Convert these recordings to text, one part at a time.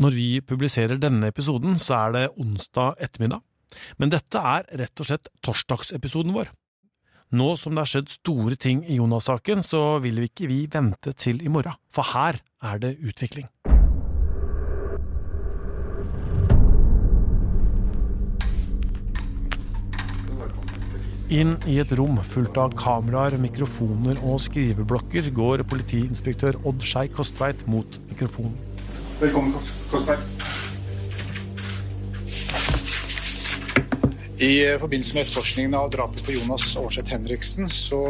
Når vi publiserer denne episoden, så er det onsdag ettermiddag, men dette er rett og slett torsdagsepisoden vår. Nå som det har skjedd store ting i Jonas-saken, så vil vi ikke vi vente til i morgen, for her er det utvikling. Inn i et rom fullt av kameraer, mikrofoner og skriveblokker går politiinspektør Odd Skei Kostveit mot mikrofonen. Velkommen, Korsberg. I forbindelse med etterforskningen av drapet på Jonas Aarseth Henriksen, så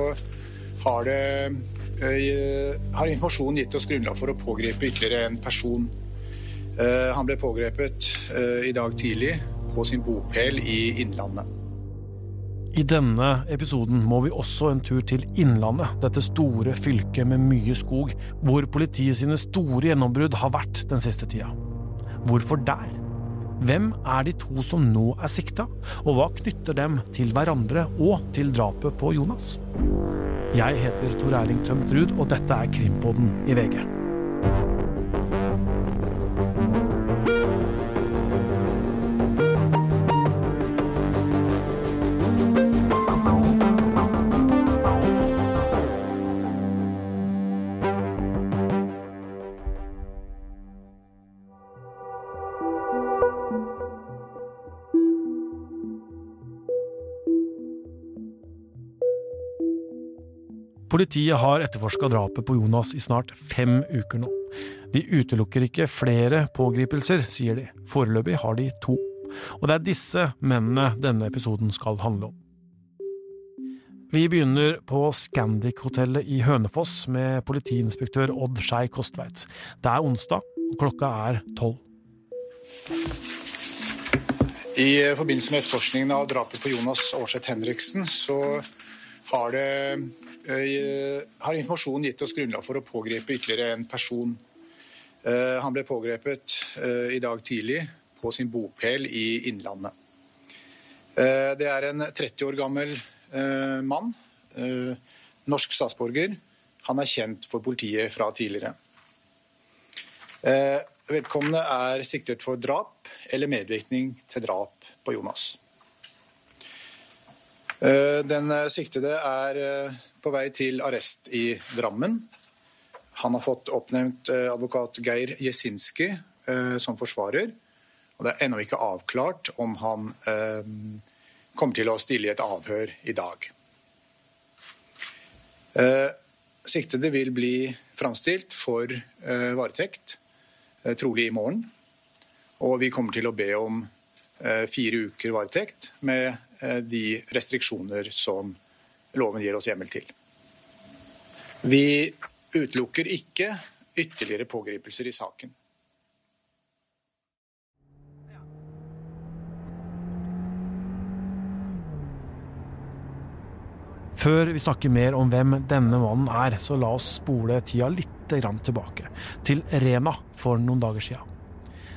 har, det, eh, har informasjonen gitt oss grunnlag for å pågripe ytterligere en person. Eh, han ble pågrepet eh, i dag tidlig på sin bopel i Innlandet. I denne episoden må vi også en tur til Innlandet, dette store fylket med mye skog, hvor politiet sine store gjennombrudd har vært den siste tida. Hvorfor der? Hvem er de to som nå er sikta, og hva knytter dem til hverandre og til drapet på Jonas? Jeg heter Tor Erling Tømt Ruud, og dette er Krimpodden i VG. Politiet har etterforska drapet på Jonas i snart fem uker nå. De utelukker ikke flere pågripelser, sier de. Foreløpig har de to. Og det er disse mennene denne episoden skal handle om. Vi begynner på Scandic-hotellet i Hønefoss med politiinspektør Odd Skei Kostveit. Det er onsdag, og klokka er tolv. I forbindelse med etterforskningen av drapet på Jonas Aarseth Henriksen, så har det har informasjonen gitt oss grunnlag for å pågripe ytterligere en person. Eh, han ble pågrepet eh, i dag tidlig på sin bopel i Innlandet. Det er en 30 år gammel mann, norsk statsborger. Han er kjent for politiet fra tidligere. Vedkommende er siktet for drap eller medvirkning til drap på Jonas. Den siktede er på vei til arrest i Drammen. Han har fått oppnevnt eh, advokat Geir Jesinski eh, som forsvarer. Og det er ennå ikke avklart om han eh, kommer til å stille i et avhør i dag. Siktede vil bli framstilt for varetekt, trolig i morgen. Og vi kommer til å be om fire uker varetekt med de restriksjoner som loven gir oss hjemmel til. Vi utelukker ikke ytterligere pågripelser i saken. Før vi snakker mer om hvem denne mannen er, så la oss spole tida litt tilbake. Til Rena for noen dager siden.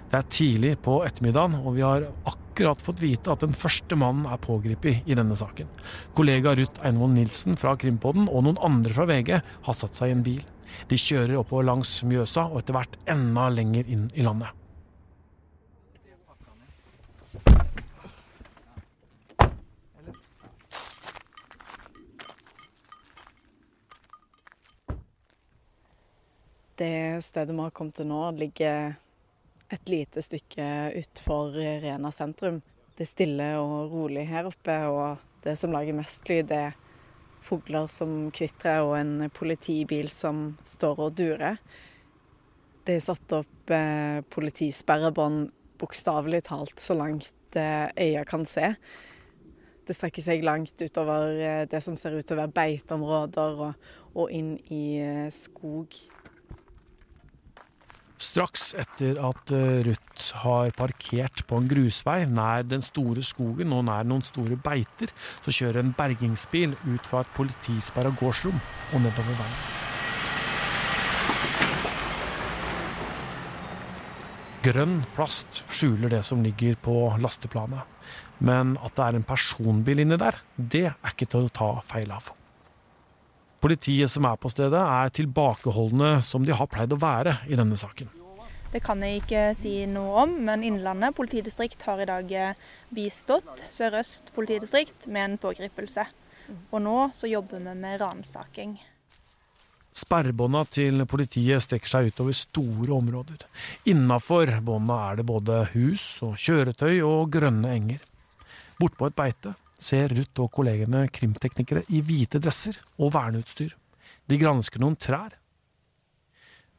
Det er tidlig på ettermiddagen, og vi har akkurat akkurat fått vite at den første mannen er pågrepet i denne saken. Kollega Ruth Einvoll Nilsen fra Krimpodden og noen andre fra VG har satt seg i en bil. De kjører oppover langs Mjøsa og etter hvert enda lenger inn i landet. Det stedet vi har kommet til nå, ligger et lite stykke utfor Rena sentrum. Det er stille og rolig her oppe, og det som lager mest lyd, er fugler som kvitrer og en politibil som står og durer. Det er satt opp eh, politisperrebånd bokstavelig talt så langt eh, øya kan se. Det strekker seg langt utover eh, det som ser ut til å være beiteområder, og, og inn i eh, skog. Straks etter at eh, Ruth har parkert på en grusvei nær den store skogen og nær noen store beiter, så kjører en bergingsbil ut fra et politisperra gårdsrom og nedover veien. Grønn plast skjuler det som ligger på lasteplanet, men at det er en personbil inni der, det er ikke til å ta feil av. Politiet som er på stedet, er tilbakeholdne som de har pleid å være i denne saken. Det kan jeg ikke si noe om, men Innlandet politidistrikt har i dag bistått Sør-Øst politidistrikt med en pågripelse. Og nå så jobber vi med ransaking. Sperrebånda til politiet strekker seg utover store områder. Innafor bånda er det både hus og kjøretøy og grønne enger. Bortpå et beite ser Ruth og kollegene krimteknikere i hvite dresser og verneutstyr. De gransker noen trær.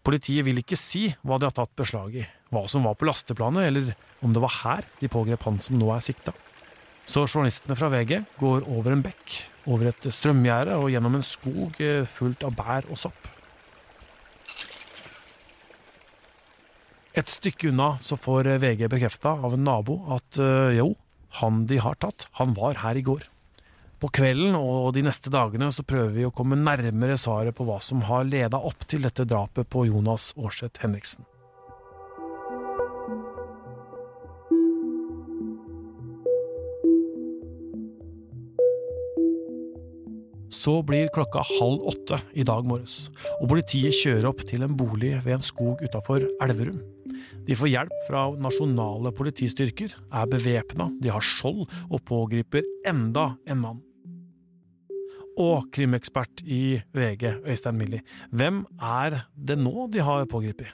Politiet vil ikke si hva de har tatt beslag i, hva som var på lasteplanet, eller om det var her de pågrep han som nå er sikta. Så journalistene fra VG går over en bekk, over et strømgjerde og gjennom en skog eh, fullt av bær og sopp. Et stykke unna så får VG bekrefta av en nabo at øh, jo, han de har tatt, han var her i går. På kvelden og de neste dagene så prøver vi å komme nærmere svaret på hva som har leda opp til dette drapet på Jonas Aarseth Henriksen. Så blir klokka halv åtte i dag morges, og politiet kjører opp til en bolig ved en skog utafor Elverum. De får hjelp fra nasjonale politistyrker, er bevæpna, de har skjold og pågriper enda en mann. Og krimekspert i VG, Øystein Millie, hvem er det nå de har pågrepet?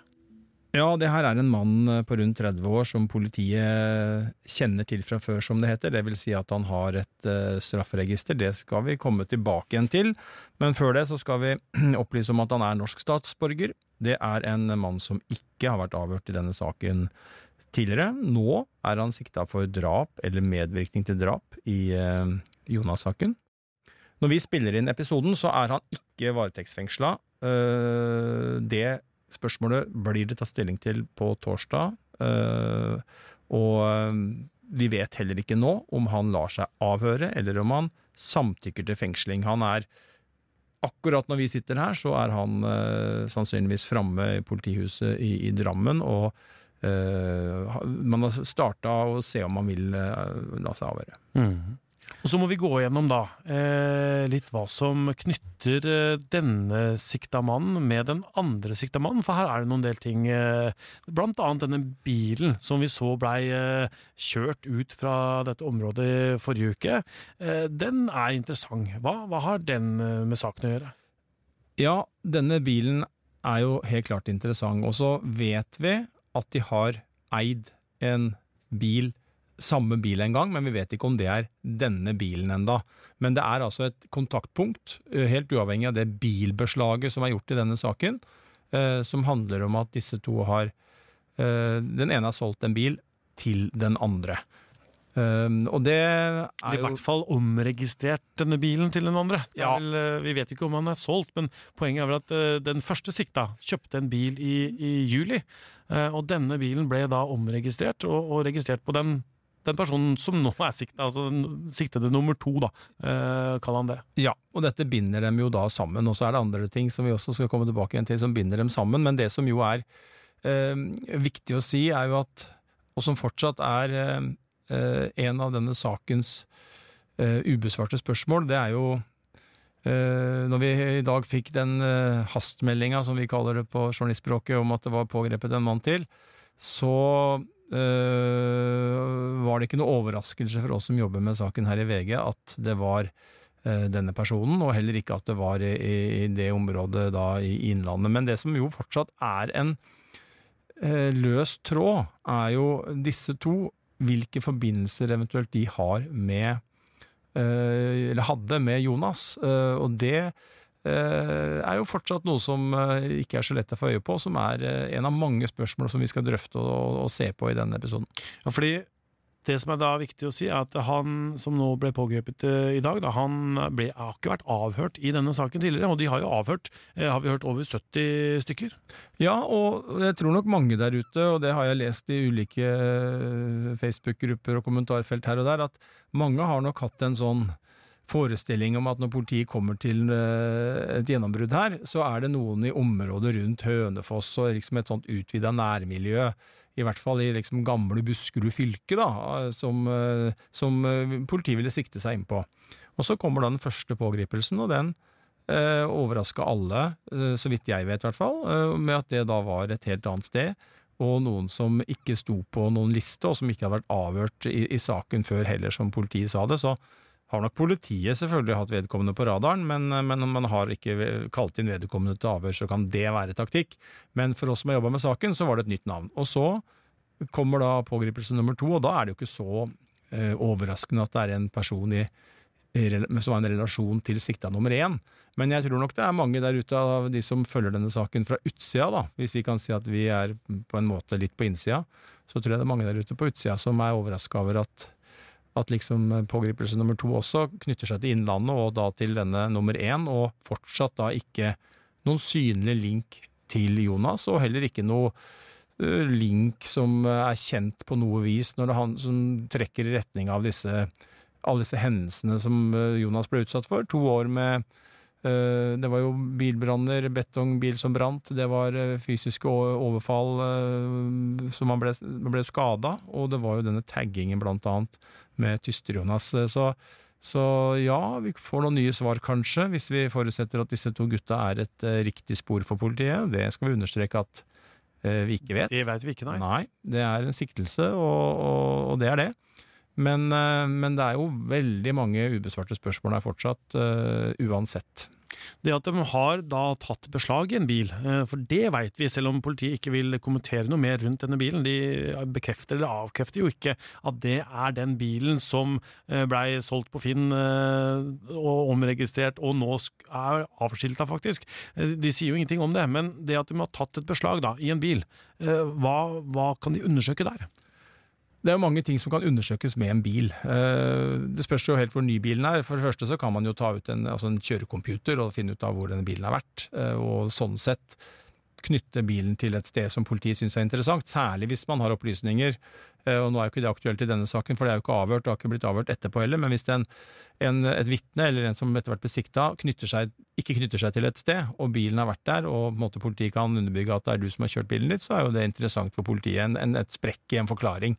Ja, det her er en mann eh, på rundt 30 år som politiet kjenner til fra før, som det heter. Det vil si at han har et uh, strafferegister. Det skal vi komme tilbake igjen til. Men før det så skal vi opplyse om at han er norsk statsborger. Det er en mann som ikke har vært avhørt i denne saken tidligere. Nå er han sikta for drap eller medvirkning til drap i uh, Jonas-saken. Når vi spiller inn episoden, så er han ikke varetektsfengsla. Uh, det Spørsmålet blir det tatt stilling til på torsdag, eh, og eh, vi vet heller ikke nå om han lar seg avhøre, eller om han samtykker til fengsling. Han er Akkurat når vi sitter her, så er han uh, sannsynligvis framme i politihuset i, i Drammen, og uh, man har starta å se om han vil uh, la seg avhøre. Mm. Og Så må vi gå gjennom da eh, litt hva som knytter eh, denne sikta mannen med den andre sikta mannen, for her er det noen del ting. Eh, blant annet denne bilen som vi så blei eh, kjørt ut fra dette området forrige uke. Eh, den er interessant. Hva, hva har den med saken å gjøre? Ja, denne bilen er jo helt klart interessant. Og så vet vi at de har eid en bil samme bil en gang, men vi vet ikke om det er denne bilen enda. Men det er altså et kontaktpunkt, eh, helt uavhengig av det bilbeslaget som er gjort i denne saken, eh, som handler om at disse to har eh, Den ene har solgt en bil til den andre. Um, og det er jo I hvert fall omregistrert denne bilen til den andre. Ja. Vel, vi vet ikke om han er solgt, men poenget er vel at uh, den første sikta kjøpte en bil i, i juli. Uh, og denne bilen ble da omregistrert, og, og registrert på den den personen som nå er sikta, altså siktede nummer to, da, eh, kaller han det. Ja, og dette binder dem jo da sammen. Og så er det andre ting som vi også skal komme tilbake igjen til, som binder dem sammen. Men det som jo er eh, viktig å si, er jo at, og som fortsatt er eh, en av denne sakens eh, ubesvarte spørsmål, det er jo eh, når vi i dag fikk den hastmeldinga, som vi kaller det på journalistspråket, om at det var pågrepet en mann til, så var det ikke noe overraskelse for oss som jobber med saken her i VG, at det var uh, denne personen, og heller ikke at det var i, i, det området da i Innlandet. Men det som jo fortsatt er en uh, løs tråd, er jo disse to, hvilke forbindelser eventuelt de har med Eller hadde med Jonas. og det Eh, er jo fortsatt noe som eh, ikke er så lett å få øye på, som er eh, en av mange spørsmål som vi skal drøfte og, og se på i denne episoden. Ja, fordi det som er da viktig å si, er at han som nå ble pågrepet i dag, da, han ble, har ikke vært avhørt i denne saken tidligere, og de har jo avhørt har vi hørt, over 70 stykker. Ja, og jeg tror nok mange der ute, og det har jeg lest i ulike Facebook-grupper og kommentarfelt her og der, at mange har nok hatt en sånn forestilling om at når politiet kommer til eh, et gjennombrudd her, så er det noen i området rundt Hønefoss og liksom et sånt utvida nærmiljø, i hvert fall i liksom gamle Buskerud fylke, da, som, eh, som eh, politiet ville sikte seg inn på. Og så kommer da den første pågripelsen, og den eh, overraska alle, så vidt jeg vet i hvert fall, med at det da var et helt annet sted. og noen som ikke sto på noen liste, og som ikke hadde vært avhørt i, i saken før heller, som politiet sa det. Så har nok politiet selvfølgelig hatt vedkommende på radaren, men, men om man har ikke kalt inn vedkommende til avhør, så kan det være taktikk. Men for oss som har jobba med saken, så var det et nytt navn. Og så kommer da pågripelse nummer to, og da er det jo ikke så eh, overraskende at det er en person i, i, som har en relasjon til sikta nummer én. Men jeg tror nok det er mange der ute av de som følger denne saken fra utsida, da, hvis vi kan si at vi er på en måte litt på innsida, så tror jeg det er mange der ute på utsida som er overraska over at at liksom eh, pågripelse nummer to også knytter seg til Innlandet og da til denne nummer én, og fortsatt da ikke noen synlig link til Jonas, og heller ikke noe eh, link som er kjent på noe vis, når det han som trekker i retning av disse, alle disse hendelsene som eh, Jonas ble utsatt for. To år med det var jo bilbranner, betongbil som brant, det var fysiske overfall som man ble, ble skada, og det var jo denne taggingen, blant annet, med Tyster-Jonas. Så, så, ja, vi får noen nye svar kanskje, hvis vi forutsetter at disse to gutta er et uh, riktig spor for politiet. Det skal vi understreke at uh, vi ikke vet. Det vet vi ikke, nei. Nei, det er en siktelse, og, og, og det er det. Men, uh, men, det er jo veldig mange ubesvarte spørsmål der fortsatt, uansett. Det at de har da tatt beslag i en bil, eh, for det veit vi, selv om politiet ikke vil kommentere noe mer rundt denne bilen. De bekrefter eller avkrefter jo ikke at det er den bilen som eh, blei solgt på Finn eh, og omregistrert og nå er avskilta, faktisk. De sier jo ingenting om det, men det at de har tatt et beslag da, i en bil, hva, hva kan de undersøke der? Det er jo mange ting som kan undersøkes med en bil. Eh, det spørs jo helt hvor ny bilen er. For det første så kan man jo ta ut en, altså en kjørecomputer og finne ut av hvor denne bilen har vært. Eh, og sånn sett knytte bilen til et sted som politiet syns er interessant, særlig hvis man har opplysninger. Eh, og Nå er jo ikke det aktuelt i denne saken, for det er jo ikke avhørt, det har ikke blitt avhørt etterpå heller. Men hvis en, en, et vitne eller en som etter hvert blir sikta, ikke knytter seg til et sted, og bilen har vært der, og måte politiet kan underbygge at det er du som har kjørt bilen ditt, så er jo det interessant for politiet. En, en, et sprekk i en forklaring.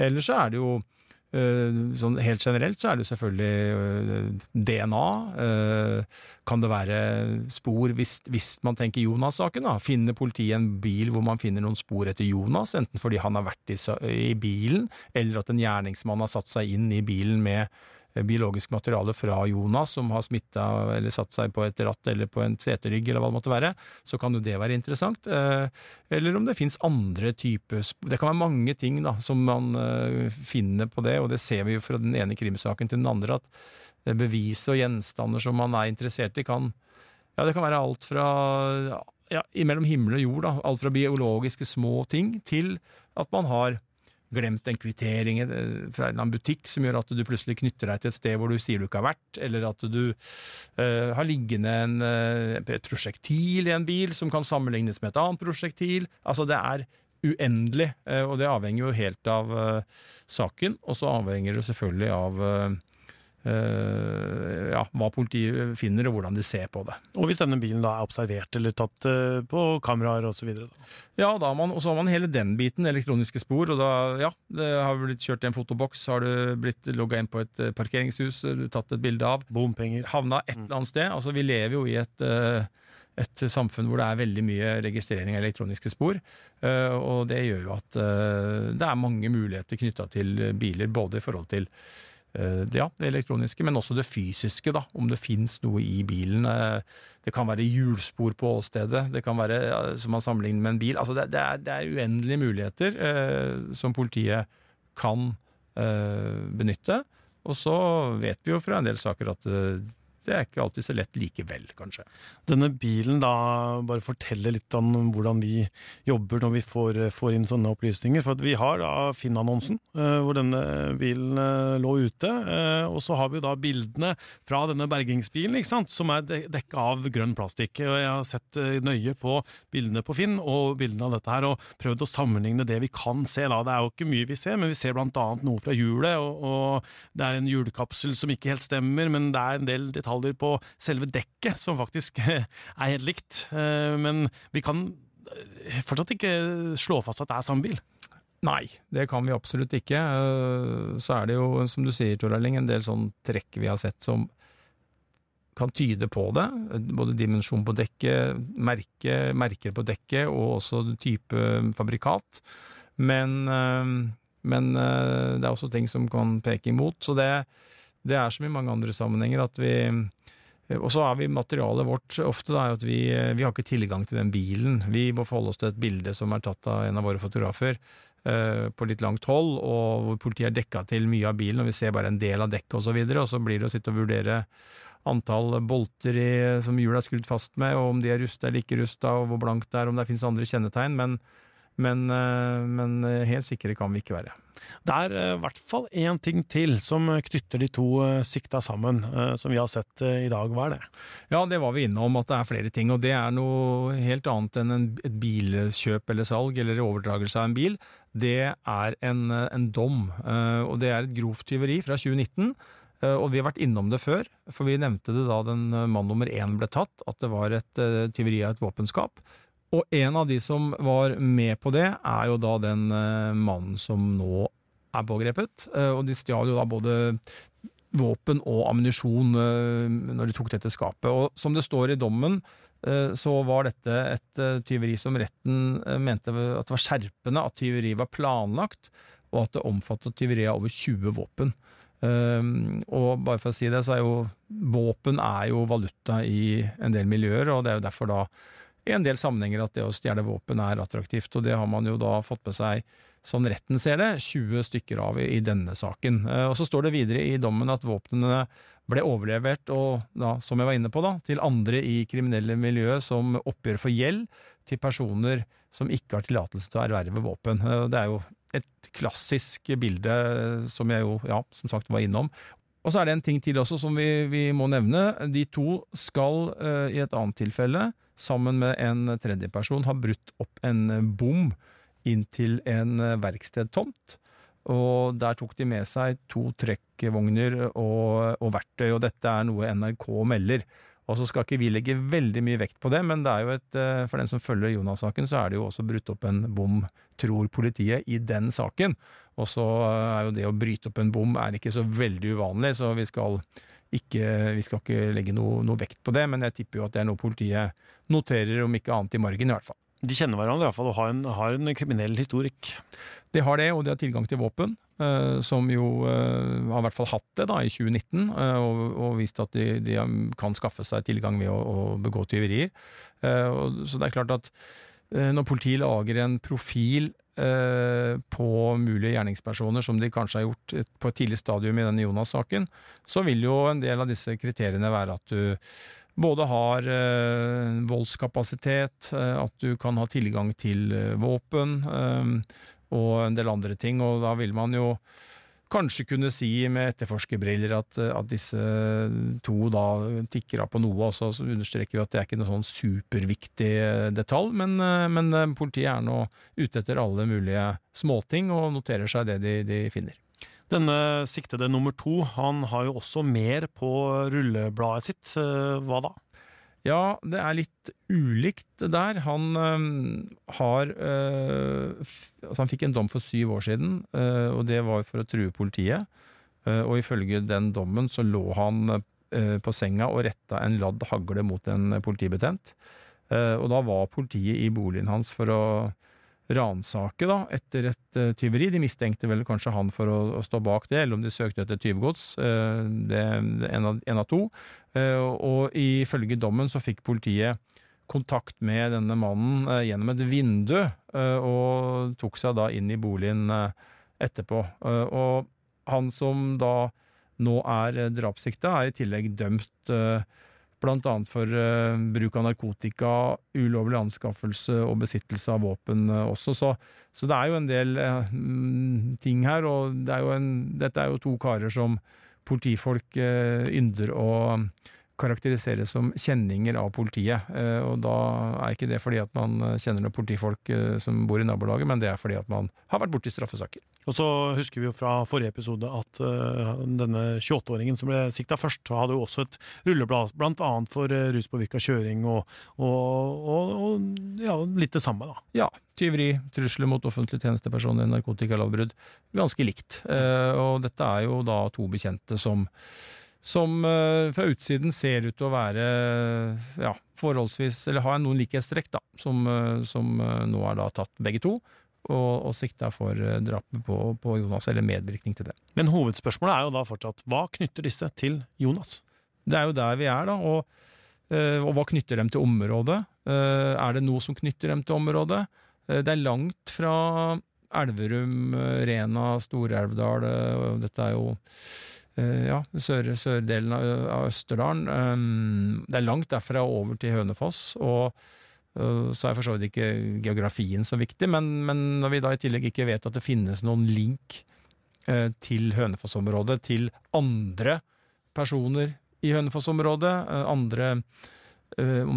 Ellers så er det jo sånn helt generelt så er det selvfølgelig eh, DNA. Eh, kan det være spor hvis, hvis man tenker Jonas-saken? da, Finner politiet en bil hvor man finner noen spor etter Jonas, enten fordi han har vært i, i bilen, eller at en gjerningsmann har satt seg inn i bilen med Eh, biologisk materiale fra Jonas som har smitta eller satt seg på et ratt eller på en seterygg eller hva det måtte være, så kan jo det være interessant. Eh, eller om det fins andre typer Det kan være mange ting da, som man eh, finner på det, og det ser vi jo fra den ene krimsaken til den andre, at bevis og gjenstander som man er interessert i, kan Ja, det kan være alt fra ja, mellom himmel og jord, da. Alt fra biologiske små ting til at man har glemt en kvittering eh, fra en butikk som gjør at du plutselig knytter deg til et sted hvor du sier du ikke har vært, eller at du uh, har liggende en, uh, et prosjektil i en bil som kan sammenlignes med et annet prosjektil. Altså, det er uendelig, uh, og det avhenger jo helt av saken, og så avhenger det selvfølgelig av Uh, ja, hva politiet finner og hvordan de ser på det. Og hvis denne bilen da er observert eller tatt uh, på kameraer osv.? Ja, da man, og så har man hele den biten, elektroniske spor. Og da, ja, det har blitt kjørt i en fotoboks, har du blitt logga inn på et uh, parkeringshus, du tatt et bilde av. Bompenger. Havna et eller annet sted. Altså, vi lever jo i et et samfunn hvor det er veldig mye registrering av elektroniske spor. Og det gjør jo at det er mange muligheter knytta til biler, både i forhold til Eh, ja, det elektroniske, men også det fysiske, da. Om det fins noe i bilen. Eh, det kan være hjulspor på åstedet, det kan være som man sammenligner med en bil. Altså det, det, er, det er, uendelige muligheter eh, som politiet kan eh, benytte. Og så vet vi jo fra en del saker at eh, det er ikke alltid så lett likevel, kanskje. Denne bilen da, bare forteller litt om hvordan vi jobber når vi får, får inn sånne opplysninger. For vi har da Finn-annonsen, eh, hvor denne bilen eh, lå ute. Eh, og så har vi da bildene fra denne bergingsbilen, ikke sant, som er dekka av grønn plastikk. Og jeg har sett nøye på bildene på Finn og bildene av dette her, og prøvd å sammenligne det vi kan se. da. Det er jo ikke mye vi ser, men vi ser blant annet noe fra hjulet, og, og det er en hjulkapsel som ikke helt stemmer, men det er en del detaljer detaljer på selve dekket som faktisk er helt likt. Eh, men vi kan eh, fortsatt ikke slå fast at det er samme bil. Nei, det kan vi absolutt ikke. Eh, så er det jo, som du sier, Tor Erling, en del sånn trekk vi har sett som kan tyde på det. Både dimensjon på dekket, merke, merker på dekket og også type fabrikat. Men, men det er også ting som kan peke imot. Så det, det er som i mange andre sammenhenger at vi og så er vi materialet vårt ofte da, at vi, vi, har ikke tilgang til den bilen. Vi må forholde oss til et bilde som er tatt av en av våre fotografer eh, på litt langt hold, og hvor politiet er dekka til mye av bilen, og vi ser bare en del av dekket osv. Og, så og så blir det å sitte og vurdere antall bolter i, som hjulet er skrudd fast med, og om de er rusta eller ikke rusta, og hvor blankt det er, om det finnes andre kjennetegn. men men, eh, men, eh, helt sikre kan vi ikke være. Det er eh, i hvert fall én ting til som knytter de to sikta sammen, som vi har sett i dag. Hva er det? Ja, det var vi innom, at det er flere ting. Og det er noe helt annet enn et bilkjøp eller salg eller overdragelse av en bil. Det er en, en dom, og det er et grovt tyveri fra 2019. Og vi har vært innom det før, for vi nevnte det da den mann nummer én ble tatt, at det var et tyveri av et våpenskap. Og en av de som var med på det, er jo da den uh, mannen som nå er pågrepet. Uh, og de stjal jo da både våpen og ammunisjon uh, når de tok dette skapet. Og som det står i dommen, så var dette et tyveri som retten mente at det var skjerpende at tyveriet var planlagt, og at det omfattet tyveri av over 20 våpen. og bare for å si det, så er jo våpen er jo valuta i en del miljøer, og det er jo derfor da i en del sammenhenger at det å stjele våpen er attraktivt, og det har man jo da fått med seg, sånn retten ser det, 20 stykker av i, denne saken. Eh, og så står det videre i dommen at våpnene ble overlevert, og da, som jeg var inne på, da, til andre i kriminelle miljø som oppgjør for gjeld til personer som ikke har tillatelse til å erverve våpen. Eh, det er jo et klassisk bilde som jeg jo, ja, som sagt var innom. Og så er det en ting til også som vi, vi må nevne. De to skal uh, i et annet tilfelle sammen med en tredjeperson ha brutt opp en bom inn til en verkstedtomt. Og der tok de med seg to trekkvogner og, og verktøy, og dette er noe NRK melder. Og så skal ikke vi legge veldig mye vekt på det, men det er jo et, eh, for den som følger Jonas-saken, så er det jo også brutt opp en bom, tror politiet, i den saken. Og så er jo det å bryte opp en bom er ikke så veldig uvanlig, så vi skal ikke, vi skal ikke legge noe, noe, vekt på det, men jeg tipper jo at det er noe politiet noterer, om ikke annet i margen i hvert fall. De kjenner hverandre iallfall og har en, har en kriminell historikk? De har det, og de har tilgang til våpen. Uh, som jo uh, har i hvert fall hatt det da i 2019, uh, eh, og, og, vist at de, de, kan skaffe seg tilgang ved å, å begå tyverier. så det er klart at når politiet lager en profil på mulige gjerningspersoner, som de kanskje har gjort på et tidlig stadium i denne Jonas-saken, så vil jo en del av disse kriteriene være at du både har eh, voldskapasitet, eh, at du kan ha tilgang til eh, våpen og en del andre ting, og da vil man jo kanskje kunne si med etterforskerbriller at, at, disse to da tikker av på noe, og så understreker vi at det er ikke noe sånn superviktig detalj, men, men politiet er nå ute etter alle mulige småting og noterer seg det de, de finner. Denne siktede nummer to, han har jo også mer på rullebladet sitt. Hva da? Ja, det er litt ulikt der. Han øh, har øh, Altså, han fikk en dom for syv år siden, øh, og det var for å true politiet. og ifølge den dommen så lå han på senga og retta en ladd hagle mot en politibetjent. og da var politiet i boligen hans for å ransake da, etter et uh, tyveri. De mistenkte vel kanskje han for å, å, stå bak det, eller om de søkte etter tyvegods. Uh, det er en, en, av to. Uh, og ifølge dommen så fikk politiet kontakt med denne mannen gjennom et vindu, og tok seg da inn i boligen etterpå. og han som da nå er drapssikta, er i tillegg dømt bl.a. for uh, bruk av narkotika, ulovlig anskaffelse og besittelse av våpen uh, også. Så, så, det er jo en del uh, ting her, og det er en, dette er jo to karer som politifolk ynder å karakterisere som kjenninger av politiet. Og da er ikke det fordi at man kjenner noen politifolk som bor i nabolaget, men det er fordi at man har vært borti straffesaker. Og så husker vi jo fra forrige episode at uh, denne 28-åringen som ble sikta først, hadde jo også et rulleblad, blant annet for uh, ruspåvirka kjøring og, og, og, og ja, litt det samme, da. Ja. Tyveri, trusler mot offentlige tjenestepersoner, narkotikalovbrudd. Ganske likt. Uh, og dette er jo da to bekjente som som eh, fra utsiden ser ut til å være ja, forholdsvis Eller har noen likhetstrekk, da, som, eh, som eh, nå er da tatt begge to. Og, og sikta for eh, drapet på, på Jonas, eller medvirkning til det. Men hovedspørsmålet er jo da fortsatt hva knytter disse til Jonas? Det er jo der vi er, da. Og, eh, og hva knytter dem til området? Eh, Er det noe som knytter dem til området? Det er langt fra Elverum, Rena, Stor-Elvdal Dette er jo ja, sør, sørdelen av, Østerdalen. Det er langt derfra over til Hønefoss. og så er for så vidt ikke geografien så viktig, men, men når vi da i tillegg ikke vet at det finnes noen link eh, til Hønefoss-området, til andre personer i Hønefoss-området, eh, andre eh,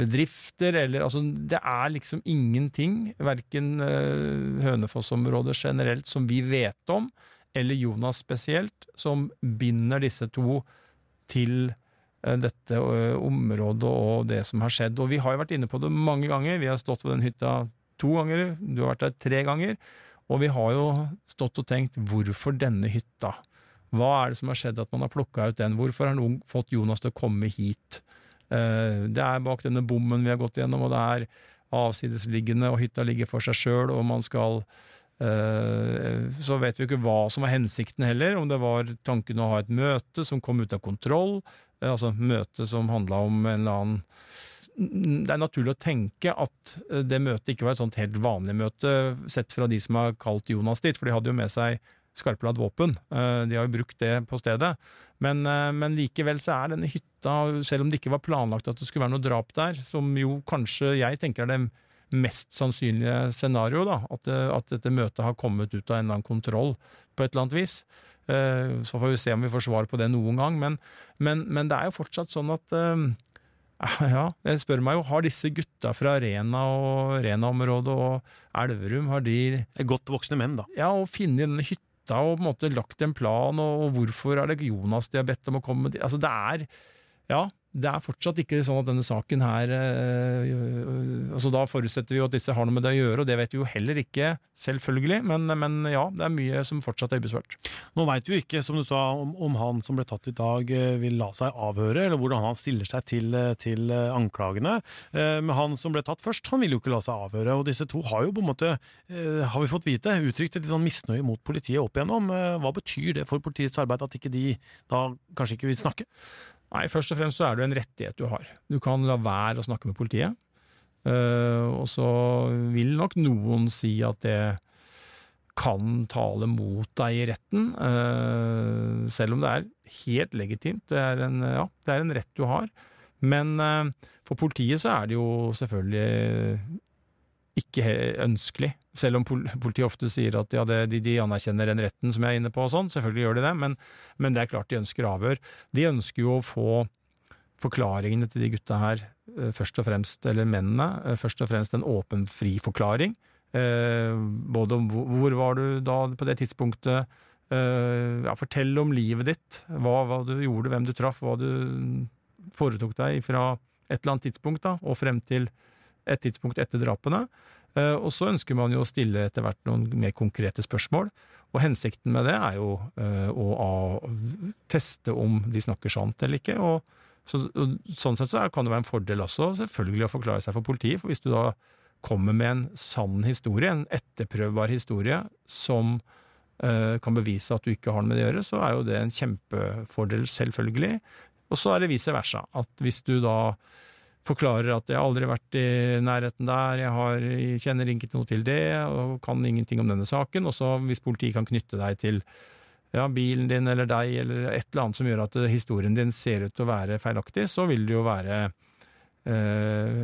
bedrifter, eller altså Det er liksom ingenting, verken eh, Hønefoss-området generelt som vi vet om, eller Jonas spesielt, som binder disse to til eh, dette eh, området og det som har skjedd. Og vi har jo vært inne på det mange ganger. Vi har stått på den hytta to ganger, du har vært der tre ganger. Og vi har jo stått og tenkt hvorfor denne hytta? Hva er det som har skjedd at man har plukka ut den? Hvorfor har noen fått Jonas til å komme hit? Eh, Det er bak denne bommen vi har gått gjennom, og det er avsidesliggende, og hytta ligger for seg sjøl, og man skal eh, Så vet vi ikke hva som var hensikten heller, om det var tanken å ha et møte som kom ut av kontroll, eh, altså møte som handla om en eller annen det er naturlig å tenke at eh, det møtet ikke var et sånt helt vanlig møte, sett fra de som har kalt Jonas dit, for de hadde jo med seg skarpladd våpen. Eh, De har jo brukt det på stedet. Men, eh, men likevel så er denne hytta, selv om det ikke var planlagt at det skulle være noe drap der, som jo kanskje jeg tenker er det mest sannsynlige scenario, da, at, at dette møtet har kommet ut av en eller annen kontroll på et eller annet vis. Eh, Så får vi se om vi får svar på det noen gang, men, men, men det er jo fortsatt sånn at eh, ja, jeg spør meg jo, har disse gutta fra Rena og Rena-området og Elverum, har de Godt voksne menn, da. ja, og funnet denne hytta og på en måte lagt en plan, og, og hvorfor er det Jonas de har bedt om å komme dit? Altså, det er Ja, det er fortsatt ikke sånn at denne saken her øh, øh, altså Da forutsetter vi jo at disse har noe med det å gjøre, og det vet vi jo heller ikke, selvfølgelig. Men, men ja, det er mye som fortsatt er ubesvart. Nå veit vi jo ikke, som du sa, om, om han som ble tatt i dag eh, vil la seg avhøre, eller hvordan han stiller seg til, eh, til eh, anklagene. Eh, Men han som ble tatt først, han vil jo ikke la seg avhøre. Og disse to har jo på en måte, eh, har vi fått vite, uttrykt et litt sånn misnøye mot politiet opp igjennom. Eh, Hva betyr det for politiets arbeid at ikke de da kanskje ikke vil snakke? Nei, først og fremst så er det en rettighet du har. Du kan la være å snakke med politiet. Eh, og så vil nok noen si at det kan tale mot deg i retten, eh, selv om det er helt legitimt. Det er en, ja, det er en rett du har. Men eh, for politiet så er det jo selvfølgelig ikke ønskelig. Selv om politiet ofte sier at ja, det, de, de anerkjenner den retten som jeg er inne på og sånn. Selvfølgelig gjør de det, men, men det er klart de ønsker avhør. De ønsker jo å få forklaringene til de gutta her, eh, først og fremst, eller mennene, eh, først og fremst en åpen, fri forklaring. Eh, både om hvor, hvor var du da på det tidspunktet, eh, ja, fortell om livet ditt, hva, hva du gjorde, hvem du traff, hva du foretok deg fra et eller annet tidspunkt da, og frem til et tidspunkt etter drapene. Eh, Og så ønsker man jo å stille etter hvert noen mer konkrete spørsmål. Og hensikten med det er jo eh, å teste om de snakker sant eller ikke. Og sånn sett så kan det være en fordel også selvfølgelig å forklare seg for politiet. For hvis du da kommer med en sann historie, en etterprøvbar historie, som eh, kan bevise at du ikke har noe med det å gjøre, så er jo det en kjempefordel, selvfølgelig. Og så er det vice versa. At hvis du da forklarer at jeg har aldri vært i nærheten der, jeg, har, jeg kjenner ikke noe til det, og kan ingenting om denne saken, og så hvis politiet kan knytte deg til ja, bilen din eller deg, eller et eller annet som gjør at historien din ser ut til å være feilaktig, så vil det jo være eh,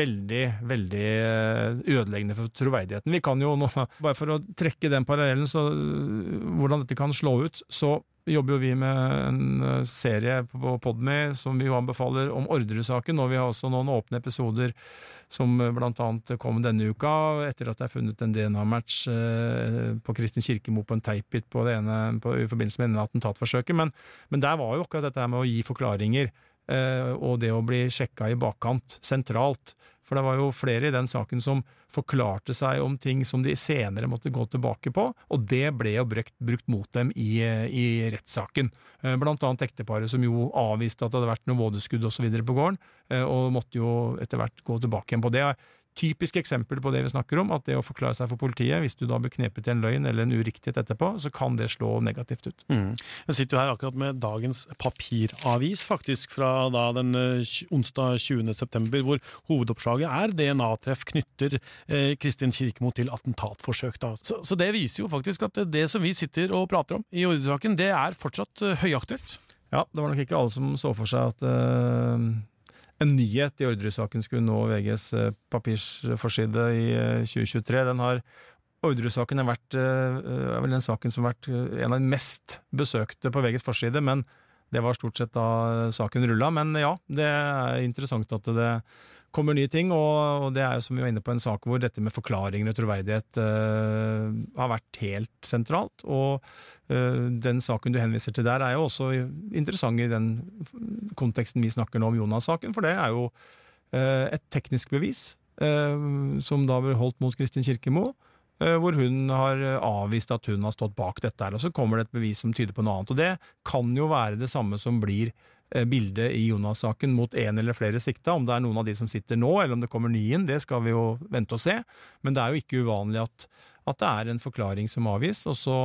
veldig, veldig eh, ødeleggende for troverdigheten. Vi kan jo nå, bare for å trekke den parallellen, så øh, hvordan dette kan slå ut, så jobber jo vi med en eh, serie på Podme som vi jo anbefaler om Orderud-saken, og vi har også noen åpne episoder som bl.a. blant annet kom denne uka, etter at det er funnet en DNA-match eh, på Kristin Kirkemo på en teipbit på det ene, i forbindelse med denne attentatforsøket, men, men der var jo akkurat dette med å gi forklaringer, eh, og det å bli sjekka i bakkant sentralt, For det var jo flere i den saken som forklarte seg om ting som de senere måtte gå tilbake på, og det ble jo brukt, brukt mot dem i, i rettssaken. Eh, blant annet ekteparet som jo avviste at det hadde vært noe vådeskudd osv. på gården, eh, og måtte jo etter hvert gå tilbake igjen på det typisk eksempel på det vi snakker om, at det å forklare seg for politiet, hvis du da blir knepet i en løgn eller en uriktighet etterpå, så kan det slå negativt ut. Mm. Jeg sitter jo her akkurat med dagens papiravis, faktisk, fra da den uh, onsdag 20. september, hvor hovedoppslaget er DNA-treff knytter eh, Kristin Kirkemo til attentatforsøk. Da. Så, så, det viser jo faktisk at det, som vi sitter og prater om i ordresaken, det er fortsatt uh, høyaktuelt. Ja, det var nok ikke alle som så for seg at uh en nyhet i Orderud-saken skulle nå VGs eh, papirsforside i 2023. Eh, den har Orderud-saken har eh, er vel den saken som har vært en av de mest besøkte på VGs forside, men det var stort sett da saken rulla. Men ja, det er interessant at det kommer nye ting, og, det er jo som vi var inne på en sak hvor dette med forklaringer og troverdighet uh, har vært helt sentralt. Og uh, den saken du henviser til der er jo også interessant i den konteksten vi snakker nå om Jonas-saken, for det er jo uh, et teknisk bevis som da ble holdt mot Kristin Kirkemo. Hvor hun har avvist at hun har stått bak dette, her, og så kommer det et bevis som tyder på noe annet. Og Det kan jo være det samme som blir Eh, bildet i Jonas-saken mot én eller flere sikta. Om det er noen av de som sitter nå, eller om det kommer ny inn, det skal vi jo vente og se. Men det er jo ikke uvanlig at, at det er en forklaring som avgis, og så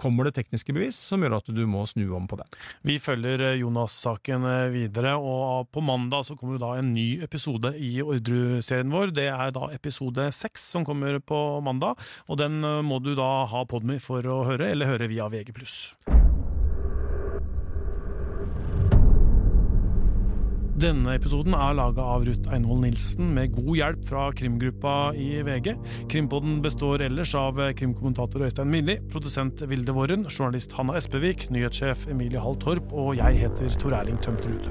kommer det tekniske bevis som gjør at du må snu om på det. Vi følger eh, Jonas-saken videre, og på mandag så kommer da en ny episode i Ordru-serien vår. Det er da episode seks som kommer på mandag, og den må du da ha Podmy for å høre, eller høre via VG+. Denne episoden er laga av Ruth Einvoll Nilsen med god hjelp fra krimgruppa i VG. Krimpodden består ellers av krimkommentator Øystein Milli, produsent Vilde Våren, journalist Hanna Espevik, nyhetssjef Emilie Hall Torp, og jeg heter Tor Erling Tømtrud.